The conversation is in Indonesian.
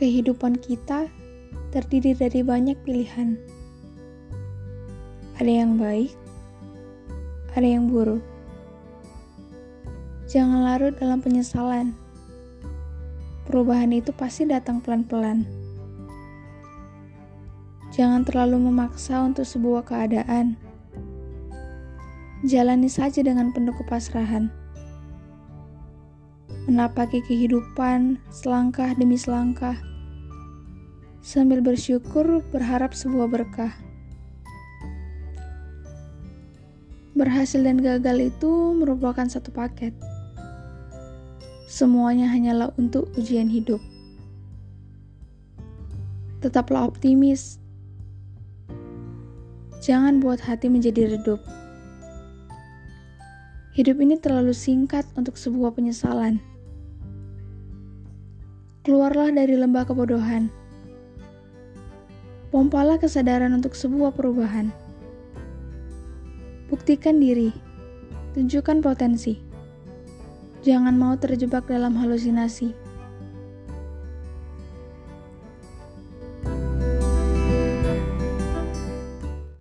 Kehidupan kita terdiri dari banyak pilihan. Ada yang baik, ada yang buruk. Jangan larut dalam penyesalan. Perubahan itu pasti datang pelan-pelan. Jangan terlalu memaksa untuk sebuah keadaan. Jalani saja dengan penuh kepasrahan menapaki kehidupan selangkah demi selangkah, sambil bersyukur berharap sebuah berkah. Berhasil dan gagal itu merupakan satu paket. Semuanya hanyalah untuk ujian hidup. Tetaplah optimis. Jangan buat hati menjadi redup. Hidup ini terlalu singkat untuk sebuah penyesalan. Keluarlah dari lembah kebodohan. Pompalah kesadaran untuk sebuah perubahan. Buktikan diri, tunjukkan potensi. Jangan mau terjebak dalam halusinasi.